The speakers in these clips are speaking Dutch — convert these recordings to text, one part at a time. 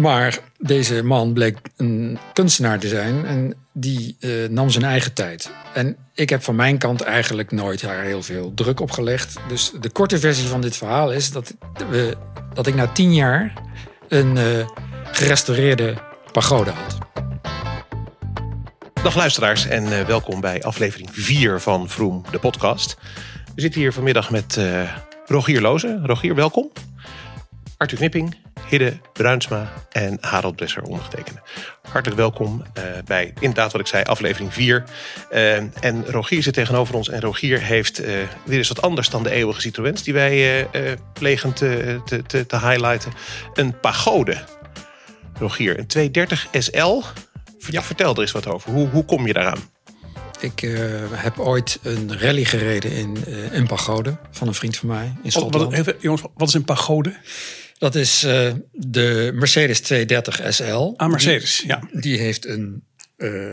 Maar deze man bleek een kunstenaar te zijn en die eh, nam zijn eigen tijd. En ik heb van mijn kant eigenlijk nooit daar heel veel druk op gelegd. Dus de korte versie van dit verhaal is dat, we, dat ik na tien jaar een uh, gerestaureerde pagode had. Dag luisteraars en uh, welkom bij aflevering 4 van Vroom, de podcast. We zitten hier vanmiddag met Rogier Lozen. Rogier, welkom. Arthur Knipping, Hidde Bruinsma en Harold Bresser ondergetekende. Hartelijk welkom uh, bij inderdaad wat ik zei, aflevering 4. Uh, en Rogier zit tegenover ons. En Rogier heeft uh, weer eens wat anders dan de eeuwige Citroëns... die wij plegen te, te, te, te, highlighten. Een pagode. Rogier, een 230 SL. Ja. Vertel er eens wat over. Hoe, hoe kom je daaraan? Ik heb ooit een rally gereden in een pagode van een vriend van mij in Schotland. Oh, wat, even, jongens, wat is een pagode? Dat is uh, de Mercedes 230 SL. Ah, Mercedes, die, ja. Die heeft een, uh,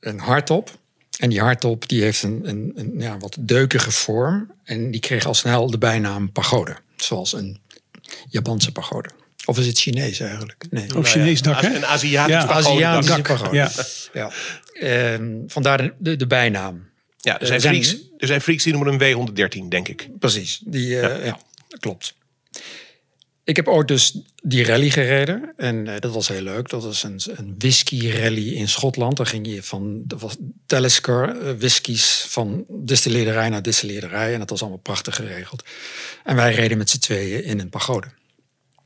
een hardtop. En die hardtop die heeft een, een, een ja, wat deukige vorm. En die kreeg al snel de bijnaam pagode. Zoals een Japanse pagode. Of is het Chinees eigenlijk? Nee. Of Chinees dak, hè? Een Aziatisch ja. pagode. Aziatische pagode. Ja. ja. En vandaar de, de, bijnaam. Ja, er zijn, uh, freaks, er zijn freaks die noemen hem W113, denk ik. Precies, die, uh, ja. ja, klopt. Ik heb ooit dus die rally gereden. En uh, dat was heel leuk. Dat was een, een whisky rally in Schotland. Dan ging je van dat was Talisker uh, whiskies van distilleerderij naar distilleerderij. En dat was allemaal prachtig geregeld. En wij reden met z'n tweeën in een pagode.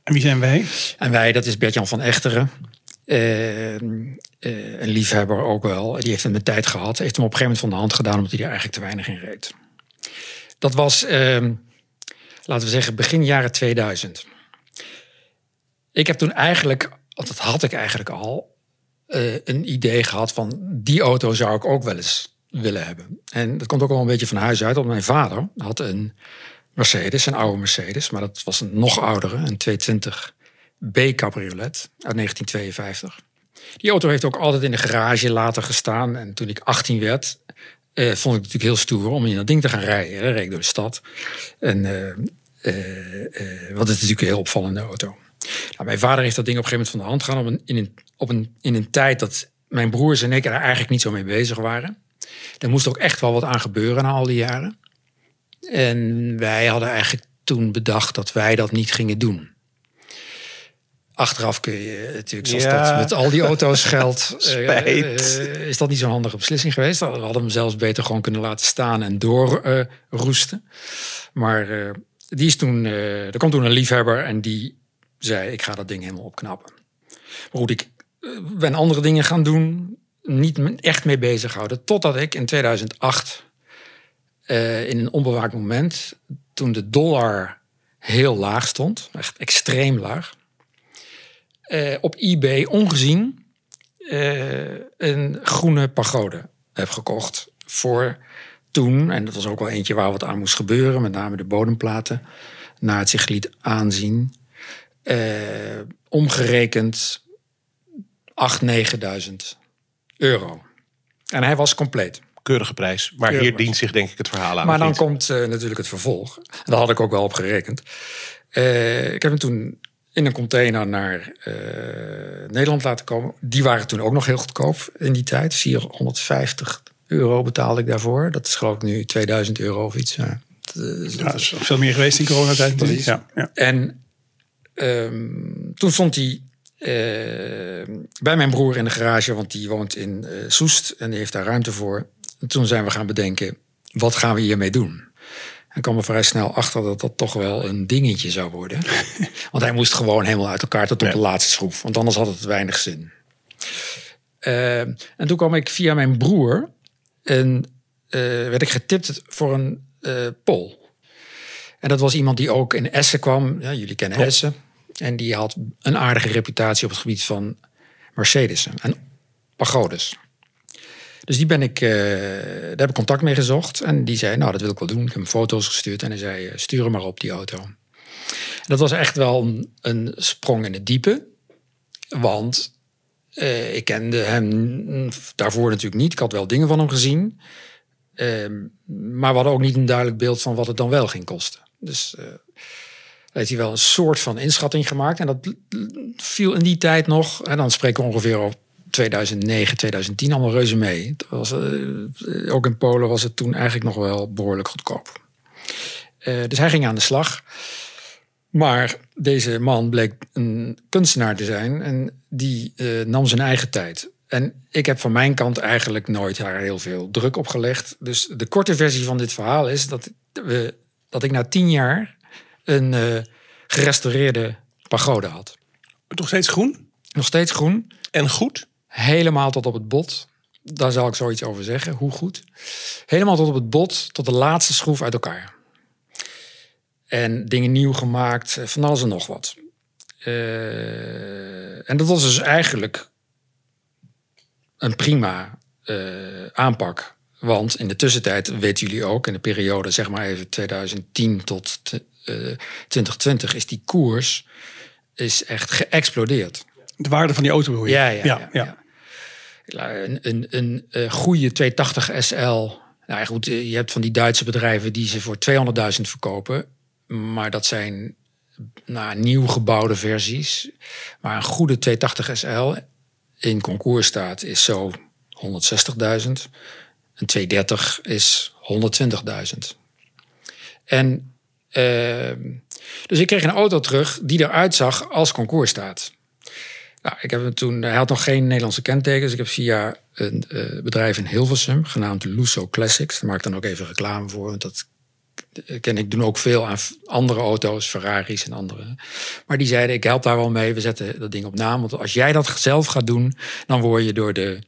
En wie zijn wij? En wij, dat is Bert-Jan van Echteren. Uh, een liefhebber ook wel. Die heeft hem de tijd gehad. Heeft hem op een gegeven moment van de hand gedaan omdat hij er eigenlijk te weinig in reed. Dat was, ehm, laten we zeggen, begin jaren 2000. Ik heb toen eigenlijk, dat had ik eigenlijk al, uh, een idee gehad van die auto zou ik ook wel eens willen hebben. En dat komt ook wel een beetje van huis uit, want mijn vader had een Mercedes, een oude Mercedes, maar dat was een nog oudere, een 220 B cabriolet uit 1952. Die auto heeft ook altijd in de garage later gestaan. En toen ik 18 werd, uh, vond ik het natuurlijk heel stoer om in dat ding te gaan rijden. Dan reed ik door de stad. En uh, wat is natuurlijk een heel opvallende auto. Nou, mijn vader heeft dat ding op een gegeven moment van de hand gedaan. Op een, in, een, op een, in een tijd dat mijn broers en ik er eigenlijk niet zo mee bezig waren. Er moest ook echt wel wat aan gebeuren na al die jaren. En wij hadden eigenlijk toen bedacht dat wij dat niet gingen doen. Achteraf kun je natuurlijk, zoals ja. dat met al die auto's geldt, uh, uh, is dat niet zo'n handige beslissing geweest. We hadden hem zelfs beter gewoon kunnen laten staan en doorroesten. Uh, maar die is toen, er kwam toen een liefhebber en die zei: Ik ga dat ding helemaal opknappen. Maar goed, ik ben andere dingen gaan doen, niet echt mee bezig houden. Totdat ik in 2008, in een onbewaakt moment, toen de dollar heel laag stond, echt extreem laag uh, op eBay ongezien een groene pagode heb gekocht. Voor toen, en dat was ook wel eentje waar wat aan moest gebeuren, met name de bodemplaten, naar het zich liet aanzien. Uh, omgerekend 8.000, 9.000 euro. En hij was compleet. Keurige prijs. Maar hier dient zich denk ik het verhaal aan. Maar dan komt natuurlijk het vervolg. Daar had ik ook wel op gerekend. ik heb hem toen in een container naar uh, Nederland laten komen. Die waren toen ook nog heel goedkoop in die tijd. 450 euro betaalde ik daarvoor. Dat is geloof ik nu 2000 euro of iets. Ja, ja, is veel meer geweest in coronatijd. Ja, ja. En um, toen stond hij uh, bij mijn broer in de garage, want die woont in uh, Soest en die heeft daar ruimte voor. En toen zijn we gaan bedenken, wat gaan we hiermee doen? En kwam er vrij snel achter dat dat toch wel een dingetje zou worden. Want hij moest gewoon helemaal uit elkaar tot op ja. de laatste schroef. Want anders had het weinig zin. Uh, en toen kwam ik via mijn broer. En uh, werd ik getipt voor een pol. En dat was iemand die ook in Essen kwam. Ja, jullie kennen Klopt. Essen. En die had een aardige reputatie op het gebied van Mercedes en pagodes. Dus die ben ik, uh, daar heb ik contact mee gezocht. En die zei, nou, dat wil ik wel doen. Ik heb hem foto's gestuurd en hij zei, stuur hem maar op, die auto. Dat was echt wel een, sprong in het diepe. Want uh, ik kende hem daarvoor natuurlijk niet. Ik had wel dingen van hem gezien. Uh, maar we hadden ook niet een duidelijk beeld van wat het dan wel ging kosten. Dus heeft hij wel een soort van inschatting gemaakt. En dat viel in die tijd nog, en dan spreken we ongeveer over 2009, 2010, allemaal reuze mee. Was, eh, ook in Polen was het toen eigenlijk nog wel behoorlijk goedkoop. Eh, dus hij ging aan de slag. Maar deze man bleek een kunstenaar te zijn en die eh, nam zijn eigen tijd. En ik heb van mijn kant eigenlijk nooit daar heel veel druk op gelegd. Dus de korte versie van dit verhaal is dat, we, dat ik na tien jaar een uh, gerestaureerde pagode had. Nog steeds groen? Nog steeds groen. En goed? Helemaal tot op het bot. Daar zal ik zoiets over zeggen. Hoe goed? Helemaal tot op het bot, tot de laatste schroef uit elkaar. En dingen nieuw gemaakt, eh, van alles en nog wat. Uh, en dat was dus eigenlijk een prima uh, aanpak. Want in de tussentijd, weten jullie ook, in de periode zeg maar even 2010 tot 2020, is die koers is echt geëxplodeerd. De waarde van die auto bedoel je? Ja, ja, ja. ja, ja. Een, een, een, een goede 280 SL. Nou goed, je hebt van die Duitse bedrijven die ze voor 200.000 verkopen. Maar dat zijn nou, nieuw gebouwde versies. Maar een goede 280 SL in concours staat is zo 160.000. Een 230 is 120.000. En dus ik kreeg een auto terug die eruit zag als concours staat. Nou, ik heb hem toen, hij had nog geen Nederlandse kentekens. Ik heb via een uh, bedrijf in Hilversum, genaamd Lusso Classics. Daar maak ik dan ook even reclame voor, want dat ken ik doen ook veel aan andere auto's, Ferraris en andere. Maar die zeiden, ik help daar wel mee, we zetten dat ding op naam. Want als jij dat zelf gaat doen, dan word je door de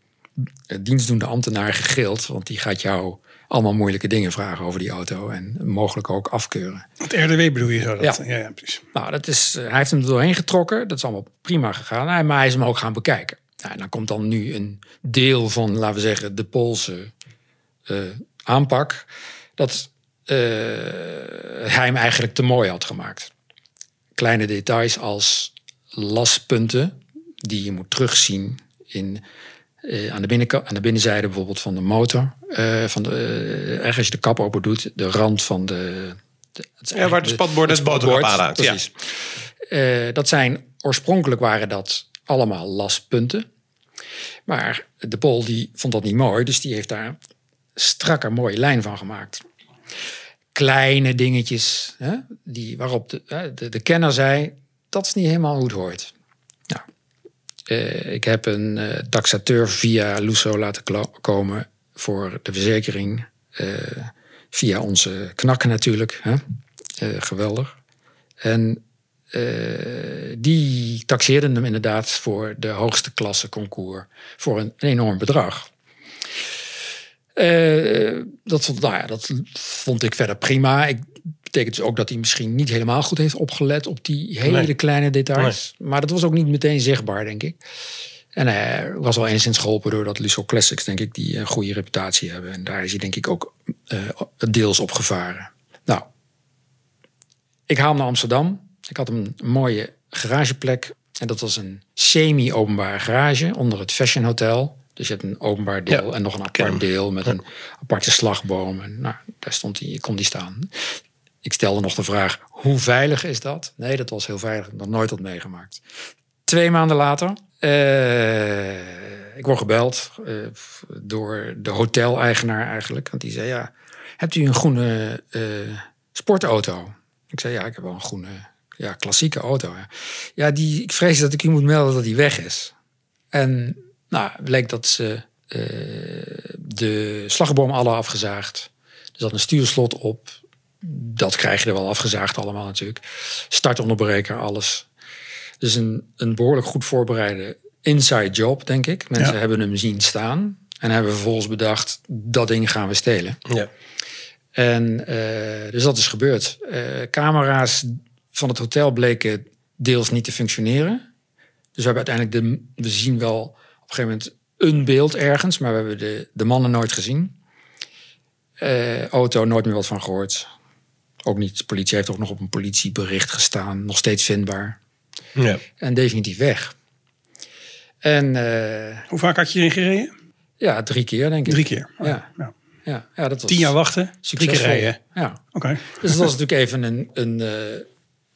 dienstdoende ambtenaar gegild. Want die gaat jou allemaal moeilijke dingen vragen over die auto. En mogelijk ook afkeuren. Het RDW bedoel je zo? Dat? Ja. ja, ja precies. Nou, dat is, hij heeft hem er doorheen getrokken. Dat is allemaal prima gegaan. Maar hij is hem ook gaan bekijken. Nou, dan komt dan nu een deel van, laten we zeggen, de Poolse uh, aanpak. Dat uh, hij hem eigenlijk te mooi had gemaakt. Kleine details als laspunten die je moet terugzien in, aan, de binnenkant, aan de binnenzijde bijvoorbeeld van de motor. Uh, van de, ergens als je de kap open doet, de rand van de... de ja, waar de spatbord het boterham aanraakt. Precies. Ja. dat zijn, oorspronkelijk waren dat allemaal laspunten. Maar de Pol die vond dat niet mooi, dus die heeft daar strakker mooie lijn van gemaakt kleine dingetjes hè, die, waarop de, de, de, kenner zei, dat is niet helemaal hoe het hoort. Uh, ik heb een uh, taxateur via Lusso laten komen voor de verzekering. Uh, via onze knakken natuurlijk. Hè. geweldig. En die taxeerden hem inderdaad voor de hoogste klasse concours voor een, enorm bedrag. Dat, vond, nou ja, dat vond ik verder prima. Ik betekent dus ook dat hij misschien niet helemaal goed heeft opgelet op die hele nee. kleine details. Nee. Maar dat was ook niet meteen zichtbaar, denk ik. En hij was wel enigszins geholpen door dat Lusso Classics, denk ik, die een goede reputatie hebben. En daar is hij denk ik ook uh, deels op gevaren. Nou, ik haal hem naar Amsterdam. Ik had een mooie garageplek. En dat was een semi-openbare garage onder het Fashion Hotel. Dus je hebt een openbaar deel ja. en nog een apart deel met een aparte slagboom. En nou, daar stond hij, kon die staan. Ik stelde nog de vraag, hoe veilig is dat? Nee, dat was heel veilig. Nog nooit had meegemaakt. Twee maanden later, uh, ik word gebeld uh, door de hoteleigenaar eigenlijk. Want die zei, ja, hebt u een groene uh, sportauto? Ik zei, ja, ik heb wel een groene, ja, klassieke auto. Ja, ja die, ik vrees dat ik u moet melden dat die weg is. En nou, bleek dat ze de slagboom alle afgezaagd. Er zat een stuurslot op. Dat krijg je er wel afgezaagd allemaal natuurlijk. Startonderbreker, alles. Dus een, een behoorlijk goed voorbereide inside job, denk ik. Mensen ja. hebben hem zien staan. En hebben vervolgens bedacht, dat ding gaan we stelen. Ja. En uh, dus dat is gebeurd. Uh, camera's van het hotel bleken deels niet te functioneren. Dus we hebben uiteindelijk de, we zien wel een gegeven moment een beeld ergens, maar we hebben de, de mannen nooit gezien. Uh, auto, nooit meer wat van gehoord. Ook niet. De politie heeft ook nog op een politiebericht gestaan. Nog steeds vindbaar. Ja. En definitief weg. En, uh, Hoe vaak had je erin gereden? Ja, drie keer denk ik. Drie keer. Oh, ja. ja. Ja, ja, dat was Tien jaar wachten, drie keer rijden. Ja. Oké. Okay. Dus dat was natuurlijk even een, een, uh,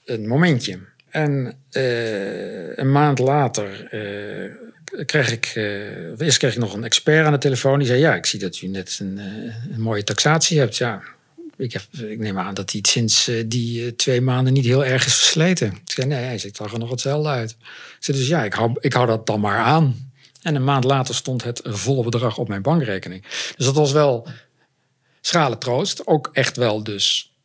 een momentje. En eh, een maand later eh, kreeg ik, eh, eerst kreeg ik nog een expert aan de telefoon. Die zei, ja, ik zie dat u net een, eh, een mooie taxatie hebt. Ja, ik, heb, ik neem aan dat hij het sinds eh, die eh, twee maanden niet heel erg is versleten. Ik zei, nee, hij ziet er gewoon nog hetzelfde uit. Ik zei, dus ja, ik hou, ik hou dat dan maar aan. En een maand later stond het volle bedrag op mijn bankrekening. Dus dat was wel schrale troost. Ook echt wel dus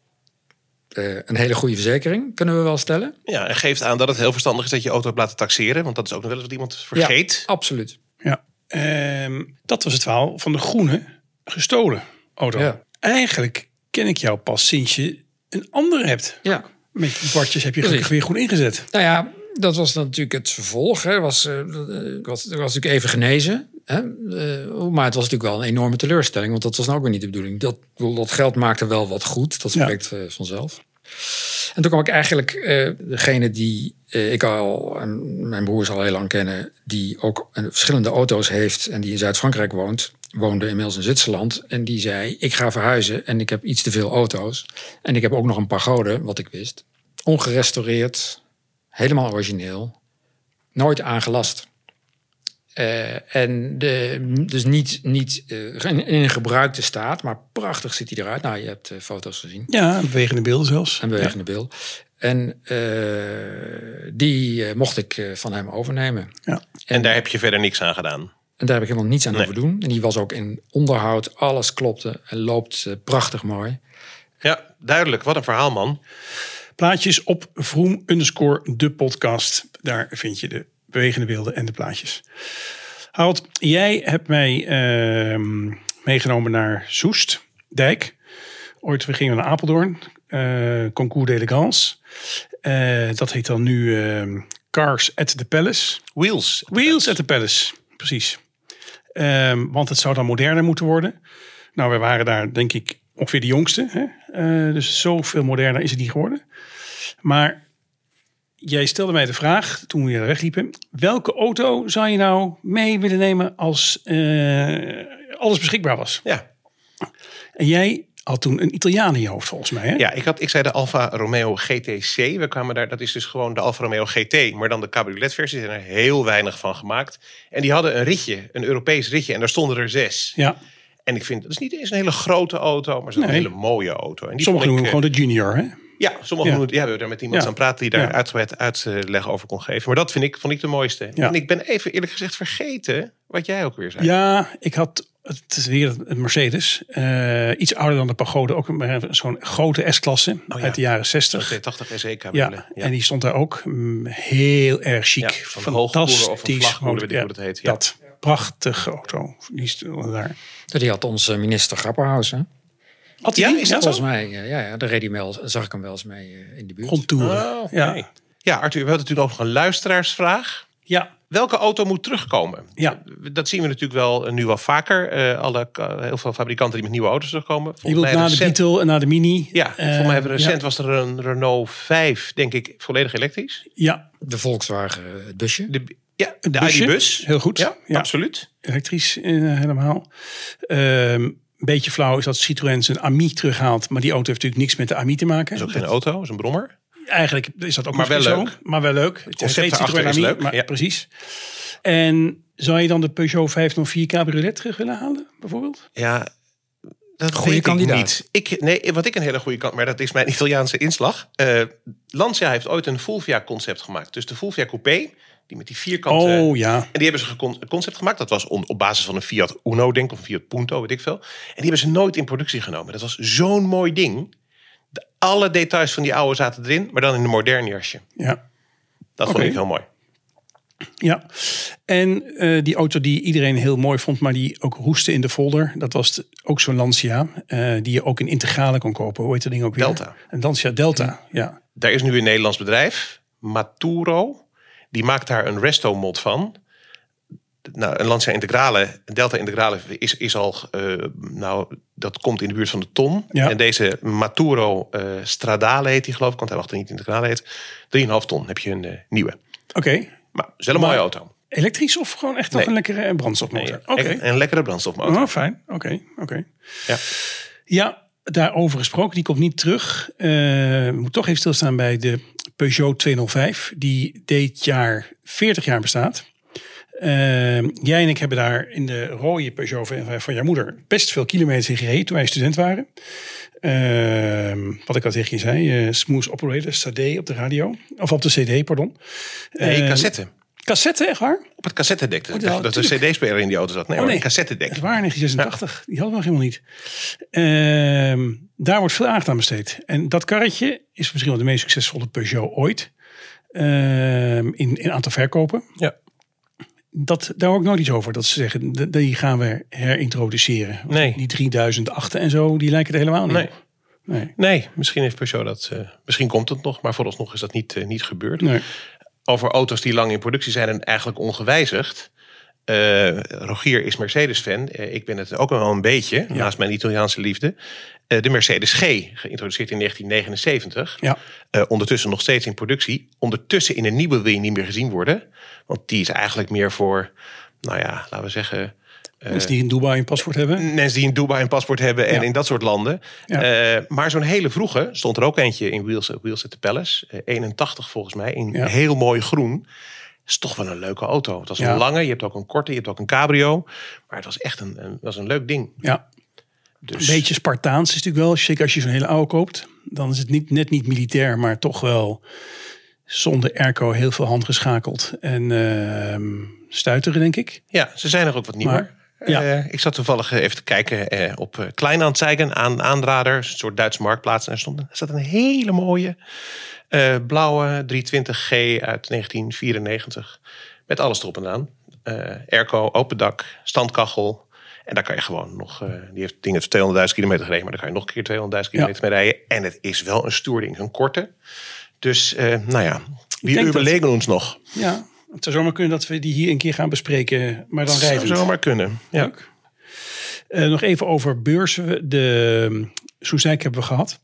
eh, een hele goede verzekering, kunnen we wel stellen. Ja, en geeft aan dat het heel verstandig is dat je auto hebt laten taxeren. Want dat is ook nog wel eens wat iemand vergeet. Absoluut. Ja. Ehm, dat was het verhaal van de groene gestolen auto. Ja. Eigenlijk ken ik jou pas sinds je een andere hebt. Ja. Met die kwartjes heb je gelukkig weer goed ingezet. Nou ja, dat was dan natuurlijk het vervolg. Hè. Was, ik, was, natuurlijk even genezen. Hè. Eh, maar het was natuurlijk wel een enorme teleurstelling. Want dat was nou ook weer niet de bedoeling. Dat, dat geld maakte wel wat goed. Dat spreekt vanzelf. En toen kwam ik eigenlijk eh, degene die eh, ik al en mijn broers al heel lang kennen, die ook een, verschillende auto's heeft en die in Zuid-Frankrijk woont, woonde inmiddels in Zwitserland. En die zei: Ik ga verhuizen en ik heb iets te veel auto's. En ik heb ook nog een pagode, wat ik wist. Ongerestaureerd, helemaal origineel, nooit aangelast. Eh, en de, dus niet, niet eh, in, in een gebruikte staat, maar prachtig ziet hij eruit. Nou, je hebt eh, foto's gezien. Ja, bewegende beelden zelfs. En bewegende beeld. En eh, die mocht ik van hem overnemen. Ja. En daar heb je verder niks aan gedaan. En daar heb ik helemaal niets aan Nee. hoeven doen. En die was ook in onderhoud. Alles klopte en loopt prachtig mooi. Ja, duidelijk. Wat een verhaal, man. Plaatjes op Vroom underscore de podcast. Daar vind je de bewegende beelden en de plaatjes. Harold, jij hebt mij ehm, meegenomen naar Soest, Dijk. Ooit, we gingen naar Apeldoorn. eh, Concours d'Elegance. Eh, dat heet dan nu ehm, Cars at the Palace. Wheels. Wheels at the Palace, precies. Ehm, want het zou dan moderner moeten worden. Nou, we waren daar denk ik ongeveer de jongste. Hè? Eh, dus zoveel moderner is het niet geworden. Maar jij stelde mij de vraag toen we daar wegliepen. Welke auto zou je nou mee willen nemen als eh, alles beschikbaar was? Ja. En jij had toen een Italiaan in je hoofd volgens mij. Hè? Ja, ik, had, ik zei de Alfa Romeo GTC. We kwamen daar, dat is dus gewoon de Alfa Romeo GT, maar dan de cabriolet-versie. Er zijn er heel weinig van gemaakt. En die hadden een ritje, een Europees ritje, en daar stonden er zes. ja. En ik vind, dat is niet eens een hele grote auto, maar Nee. hele mooie auto. En die Sommigen noemen hem gewoon de junior. Hè? Eh, Ja, sommigen Ja. ja, we hebben daar met iemand Ja. aan praten die daar Ja. uitgebreid uitleg over kon geven. Maar dat vind ik, vond ik de mooiste. Ja. En ik ben even eerlijk gezegd vergeten wat jij ook weer zei. Ja, ik had het is weer een Mercedes. Eh, iets ouder dan de Pagode. Ook een- zo'n grote S-klasse Oh ja. uit de jaren Een 60. T80 SE. Ja, en die stond daar ook mm, heel erg chic. Ja, van hoogkoeler of een Fantastisch. vlagkoeler, weet ik Ja, hoe dat heet, ja. Dat. Prachtige auto. Die stond daar. Die had onze minister Grapperhaus. Hè? Had Ja, is dat zo? Volgens mij, eh, ja, ja, daar reed hij wel, zag ik hem wel eens mee eh, in de buurt. Contouren. Oh, ja. Ja, Arthur, we hadden natuurlijk ook nog een luisteraarsvraag. Ja. Welke auto moet terugkomen? Ja. Dat zien we natuurlijk wel eh, nu wel vaker. Eh, alle, heel veel fabrikanten die met nieuwe auto's terugkomen. Je wilt na de Beetle en na de Mini. Ja, Eh, voor mij hebben recent ja. was er een Renault 5, denk ik, volledig elektrisch. Ja, De Volkswagen, het busje. De, ja, de. ID-bus. heel goed. Ja, Ja. absoluut. elektrisch helemaal. Ehm, beetje flauw is dat Citroën zijn Ami terughaalt. Maar die auto heeft natuurlijk niks met de Ami te maken. Is ook geen auto, is een brommer. Eigenlijk is dat ook Maar wel zo, leuk. Maar wel leuk. Het concept Citroën is Ami, leuk, Maar, ja. Precies. En zou je dan de Peugeot 504 Cabriolet terug willen halen, bijvoorbeeld? Ja, dat weet kandidaat. ik niet. Ik, nee, wat ik een hele goede kant, maar dat is mijn Italiaanse inslag. Eh, Lancia heeft ooit een Fulvia-concept gemaakt. Dus de Fulvia Coupé, die met die vierkante... Oh ja. En die hebben ze een concept gemaakt. Dat was on- op basis van een Fiat Uno, denk ik, of een Fiat Punto, weet ik veel. En die hebben ze nooit in productie genomen. Dat was zo'n mooi ding. De, alle details van die oude zaten erin, maar dan in een modern jasje. Ja. Dat vond ik heel mooi. Ja, en eh, die auto die iedereen heel mooi vond, maar die ook roestte in de folder, dat was de- ook zo'n Lancia, eh, die je ook in integrale kon kopen. Hoe heet dat ding ook weer? Delta. Een Lancia Delta, ja. Daar is nu een Nederlands bedrijf, Maturo. Die maakt daar een resto-mod van. Nou, een Lancia Integrale, een Delta Integrale is, is al, eh, nou, dat komt in de buurt van de ton. Ja. En deze Maturo eh, Stradale heet die geloof ik, want hij er niet Integrale heet. 3,5 ton heb je een eh, nieuwe. Oké, Maar is wel een Maar- mooie auto. elektrisch of gewoon echt nog een lekkere brandstofmotor? Nee, een lekkere brandstofmotor. oh, fijn, oké, oké. Ja. Ja, daarover gesproken, die komt niet terug. We moeten toch even stilstaan bij de Peugeot 205, die dit jaar 40 jaar bestaat. Ehm, jij en ik hebben daar in de rode Peugeot 205 van jouw moeder best veel kilometers in gereden toen wij student waren. Ehm, wat ik al tegen je zei, eh, Smooth Operator, Sade op de radio. Of op de CD, pardon. Nee, Ehm, cassette. Cassette, echt waar? Op het cassettedek. Dat, ja, dat de tuurlijk. cd-speler in die auto zat. Nee, Oh, nee. een cassettedek. Waar, 1986. Die hadden we nog helemaal niet. Ehm, daar wordt veel aandacht aan besteed. En dat karretje is misschien wel de meest succesvolle Peugeot ooit. Ehm, in, in aantal verkopen. Ja. Dat, daar hoor ik nooit iets over. Dat ze zeggen, die gaan we herintroduceren. Want Nee. Die 3008 en zo, die lijken er helemaal niet Nee. Nee. Nee, misschien heeft Peugeot dat. eh, misschien komt het nog, maar vooralsnog is dat niet, eh, niet gebeurd. Nee. Over auto's die lang in productie zijn en eigenlijk ongewijzigd. Eh, Rogier is Mercedes-fan. Eh, ik ben het ook wel een beetje, naast mijn Italiaanse liefde. Eh, de Mercedes G, geïntroduceerd in 1979. Ja. Ondertussen nog steeds in productie. Ondertussen in een nieuwe wil je niet meer gezien worden. Want die is eigenlijk meer voor, nou ja, laten we zeggen... Dus die in Dubai een paspoort hebben. Mensen die in Dubai een paspoort hebben en Ja. in dat soort landen. Ja. Eh, maar zo'n hele vroege stond er ook eentje in Wheels, Wheels at the Palace. Eh, 81 volgens mij, in Ja. heel mooi groen. Is toch wel een leuke auto. Het was een lange, je hebt ook een korte, je hebt ook een cabrio. Maar het was echt een, een, was een leuk ding. Ja. Dus, Een beetje Spartaans is natuurlijk wel. Zeker als je zo'n hele oude koopt. Dan is het niet, net niet militair, maar toch wel zonder airco heel veel handgeschakeld. En ehm stuiteren, denk ik. Ja, ze zijn er ook wat nieuwer. Maar- ja. Eh, ik zat toevallig even te kijken eh, op uh, Kleinanzeigen aan aanrader. Een soort Duitse marktplaats. En er stond er zat een hele mooie eh, blauwe 320G uit 1994. Met alles erop en aan. Eh, airco, open dak, standkachel. En daar kan je gewoon nog... eh, die heeft het ding heeft 200.000 kilometer gereden. Maar daar kan je nog een keer 200.000 kilometer mee rijden. En het is wel een stoer ding. Een korte. Dus nou ja, dat- overlegen ons nog? Ja, het zou zomaar kunnen dat we die hier een keer gaan bespreken. Maar dan rijden Zou zomaar kunnen. Ja. Eh, nog even over beurzen. De Soezijk hebben we gehad.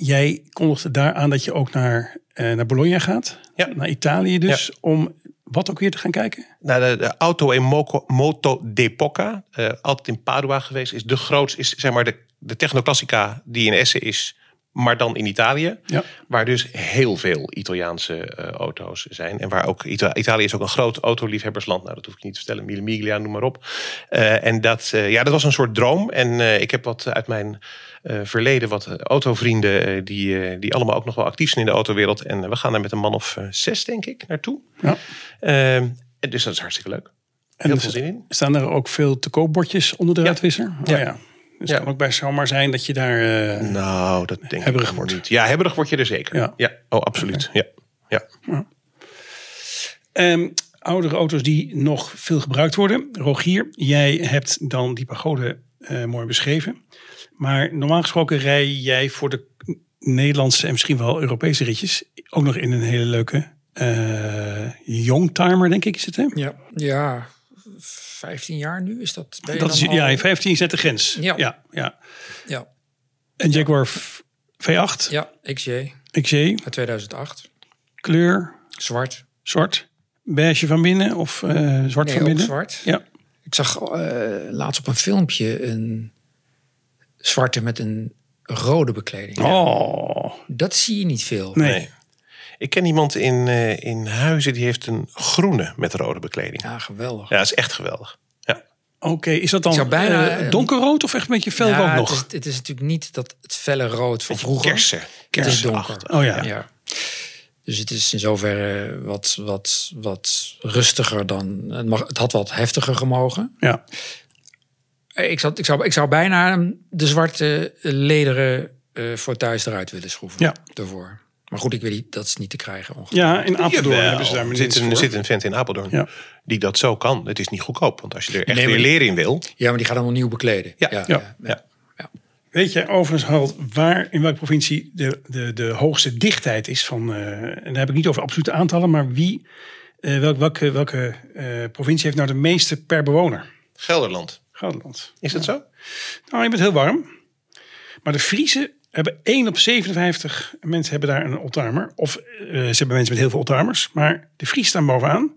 Jij kondigde daar aan dat je ook naar, eh, naar Bologna gaat. Ja. Naar Italië dus. Om wat ook weer te gaan kijken? Nou, de, de Auto e Moco, Moto d'Epoca, eh altijd in Padua geweest, is de grootste, is zeg maar de, de Technoclassica die in Essen is, maar dan in Italië. Ja. Waar dus heel veel Italiaanse eh, auto's zijn. En waar ook Ita- Italië is ook een groot autoliefhebbersland. Nou, dat hoef ik niet te vertellen. Mille Miglia, noem maar op. Eh, en dat, eh, ja, dat was een soort droom. En ik heb wat uit mijn verleden, wat autovrienden, die, die allemaal ook nog wel actief zijn in de autowereld. En we gaan daar met een man of zes, denk ik, naartoe. Ja. Ehm, en dus dat is hartstikke leuk. En Heel veel zin in. staan er ook veel te koopbordjes onder de Ja. uitwisser? Oh, Ja. ja. Dus Ja. het kan ook best zomaar zijn dat je daar... eh, Nou, dat denk Hebberig ik wordt. niet. Ja, hebberig word je er zeker. Ja. oh, absoluut. Ja. Ja. Ehm, oudere auto's die nog veel gebruikt worden. Rogier, jij hebt dan die pagode eh, mooi beschreven. Maar normaal gesproken rij jij voor de Nederlandse en misschien wel Europese ritjes ook nog in een hele leuke eh Youngtimer, denk ik is het hè? Ja, ja, 15 jaar nu is dat. Dat is, al- ja, in 15 zet de grens. Ja. ja, ja. ja, En Jaguar V- V8, ja, XJ XJ, uit 2008. kleur, Zwart. zwart, beige van binnen of eh, zwart Nee, van ook binnen? zwart. Ja. Ik zag eh, laatst op een filmpje een zwarte met een rode bekleding. Oh, Dat zie je niet veel. nee. Ik ken iemand in, eh, in Huizen die heeft een groene met rode bekleding. Ja, Ja, geweldig. dat is echt geweldig. Ja. Oké, is dat dan Ik zou bijna, eh, eh, donkerrood of echt een beetje felrood Ja, nog? Het is, het is natuurlijk niet dat het felle rood van vroeger. Kersen. Het is Kersenachtig. donker. Oh ja. ja. Dus het is in zoverre wat, wat, wat rustiger dan. Het, mag, het had wat heftiger gemogen. Ja. Ik zou, ik zou, ik zou bijna de zwarte lederen eh voor thuis eruit willen schroeven. Ja. Daarvoor. Maar goed, ik weet niet, dat is niet te krijgen. ongeveer. ja, in Apeldoorn Jawel. hebben ze daar zit, een, er voor. zit een vent in Apeldoorn Ja. die dat zo kan. Het is niet goedkoop, want als je er echt Nee, weer leren in wil. Ja, maar die gaat dan opnieuw bekleden. Ja. ja, Ja. ja. Ja. Weet je overigens, Harold, waar in welke provincie de, de, de hoogste dichtheid is van... eh, en daar heb ik niet over absolute aantallen, maar wie, eh, welk, welke, welke eh, provincie heeft nou de meeste per bewoner? Gelderland. Gelderland. Is dat zo? Nou, je bent heel warm. Maar de Friese hebben 1 op 57 mensen hebben daar een oldtimer. Of eh, ze hebben mensen met heel veel oldtimers. Maar de Friese staan bovenaan.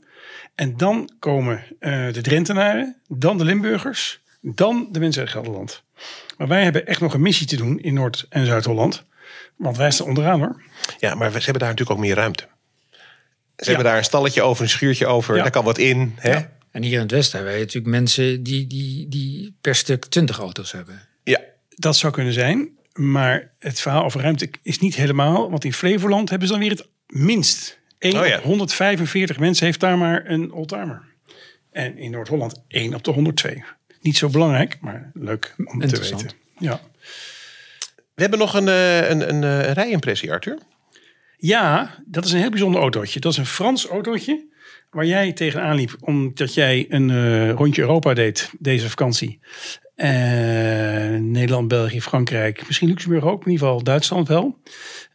En dan komen eh, de Drentenaren, dan de Limburgers, dan de mensen uit Gelderland. Maar wij hebben echt nog een missie te doen in Noord- en Zuid-Holland. Want wij staan onderaan hoor. Ja, maar ze hebben daar natuurlijk ook meer ruimte. Ze hebben daar een stalletje over, een schuurtje over. Ja. Daar kan wat in. Hè? Ja. En hier in het Westen hebben wij natuurlijk mensen die, die, die per stuk 20 auto's hebben. ja. Dat zou kunnen zijn. Maar het verhaal over ruimte is niet helemaal. Want in Flevoland hebben ze dan weer het minst. 1 Oh ja. op 145 mensen heeft daar maar een oldtimer. En in Noord-Holland 1 op de 102. Niet zo belangrijk, maar leuk om te weten. Ja. We hebben nog een, eh, een, een, eh, een rijimpressie, Arthur. ja, dat is een heel bijzonder autootje. Dat is een Frans autootje. Waar jij tegenaan liep omdat jij een eh, rondje Europa deed deze vakantie. Eh, Nederland, België, Frankrijk, misschien Luxemburg ook, in ieder geval Duitsland wel.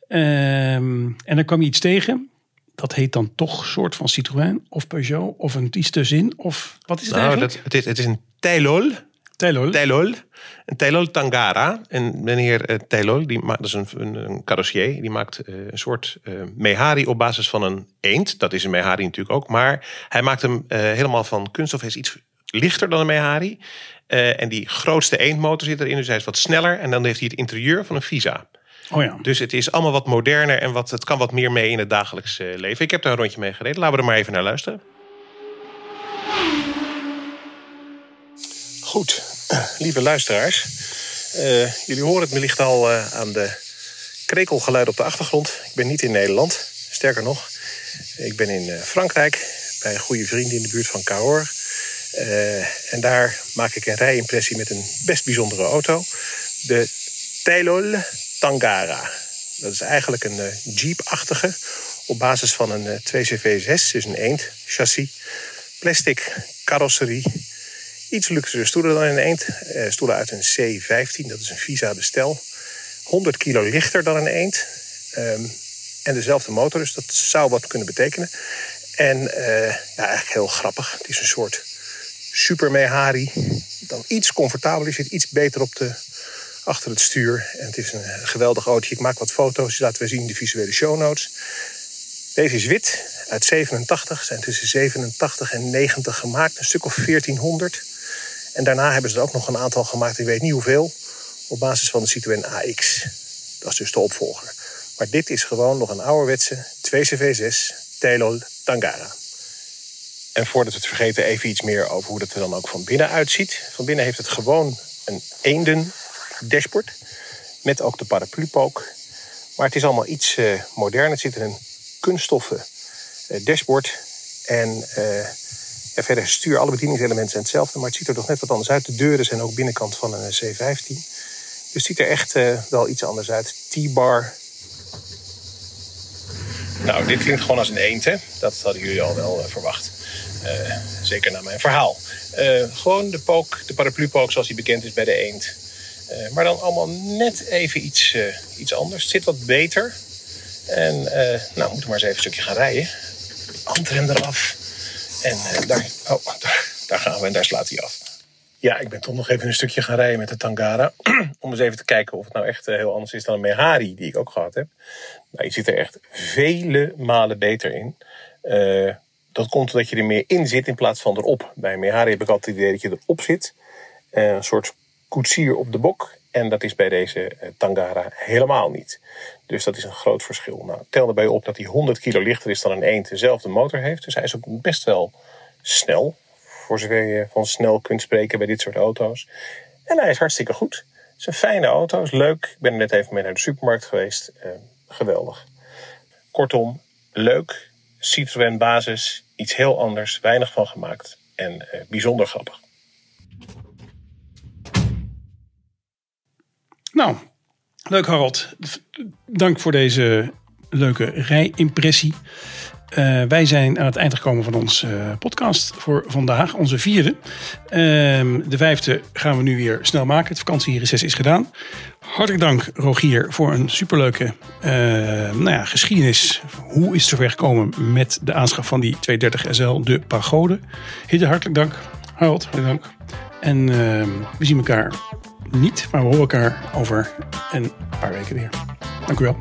Ehm, en dan kwam je iets tegen. Dat heet dan toch soort van Citroën of Peugeot of een iets tussenin. Of wat is het Nou, eigenlijk? dat, het, is, het is een Tailol. Telol. Tailol. Een Tangara. En meneer Tailol, die maakt, dat is een, een, een carrossier. Die maakt eh, een soort eh Mehari op basis van een eend. Dat is een Mehari natuurlijk ook. Maar hij maakt hem helemaal van kunststof. Hij is iets lichter dan een Mehari. Eh, en die grootste eendmotor zit erin. Dus hij is wat sneller. En dan heeft hij het interieur van een Visa. Oh ja. Dus het is allemaal wat moderner en wat, het kan wat meer mee in het dagelijks eh, leven. Ik heb daar een rondje mee gereden. Laten we er maar even naar luisteren. Goed, lieve luisteraars. Eh, jullie horen het wellicht al eh, aan de krekelgeluid op de achtergrond. Ik ben niet in Nederland. Sterker nog, ik ben in eh, Frankrijk bij een goede vriend in de buurt van Cahors. Eh, en daar maak ik een rijimpressie met een best bijzondere auto. De Tailol Tangara. Dat is eigenlijk een eh, Jeep-achtige op basis van een eh, 2CV6, dus een eend chassis. Plastic carrosserie. Iets luxere stoelen dan een eend. Eh, stoelen uit een C15, dat is een Visa bestel. 100 kilo lichter dan een eend. Ehm, en dezelfde motor, dus dat zou wat kunnen betekenen. En eh, ja, eigenlijk heel grappig. Het is een soort super Mehari. Dan iets comfortabeler, zit iets beter op de, achter het stuur. En het is een geweldig autootje. Ik maak wat foto's, die laten we zien in de visuele show notes. Deze is wit, uit 87. Zijn tussen 87 en 90 gemaakt, een stuk of 1400. En daarna hebben ze er ook nog een aantal gemaakt, ik weet niet hoeveel. Op basis van de Citroën AX. Dat is dus de opvolger. Maar dit is gewoon nog een ouderwetse 2CV6 Tailol Tangara. En voordat we het vergeten, even iets meer over hoe dat er dan ook van binnen uitziet. Van binnen heeft het gewoon een eenden dashboard. Met ook de paraplupook. Maar het is allemaal iets modern. Het zit in een kunststoffen eh, dashboard. En eh, ja, verder stuur, alle bedieningselementen zijn hetzelfde. Maar het ziet er toch net wat anders uit. De deuren zijn ook binnenkant van een eh, C15. Dus het ziet er echt wel iets anders uit. T-bar. Nou, dit klinkt gewoon als een eend, hè? Dat hadden jullie al wel verwacht. Eh, zeker na mijn verhaal. Eh, gewoon de pook, de paraplupook zoals die bekend is bij de eend. Eh, maar dan allemaal net even iets, iets anders. Het zit wat beter. En nou, moeten we maar eens even een stukje gaan rijden. Handrem eraf. En daar, oh, daar, daar gaan we en daar slaat hij af. Ja, ik ben toch nog even een stukje gaan rijden met de Tangara. Om eens even te kijken of het nou echt heel anders is dan een Mehari die ik ook gehad heb. Nou, je zit er echt vele malen beter in. Eh, dat komt omdat je er meer in zit in plaats van erop. Bij Mehari heb ik altijd het idee dat je erop zit. Eh, een soort koetsier op de bok. En dat is bij deze eh, Tangara helemaal niet. Dus dat is een groot verschil. Nou, tel erbij op dat hij 100 kilo lichter is dan een eend. Dezelfde motor heeft. Dus hij is ook best wel snel. Voor zover je van snel kunt spreken bij dit soort auto's. En hij is hartstikke goed. Het is een fijne auto. is leuk. Ik ben er net even mee naar de supermarkt geweest. Eh, geweldig. Kortom, leuk. Citroën basis. Iets heel anders. Weinig van gemaakt. En eh, bijzonder grappig. Nou, leuk Harold. Dank voor deze leuke rijimpressie. Eh, wij zijn aan het eind gekomen van onze podcast voor vandaag, onze vierde. Ehm, de vijfde gaan we nu weer snel maken. Het vakantiereces is gedaan. Hartelijk dank Rogier voor een superleuke eh, nou ja, geschiedenis. Hoe is het zover gekomen met de aanschaf van die 230 SL, de Pagode. Hitte, hartelijk dank. Harold, hartelijk dank. En ehm, we zien elkaar niet, maar we horen elkaar over een paar weken weer. Dank u wel.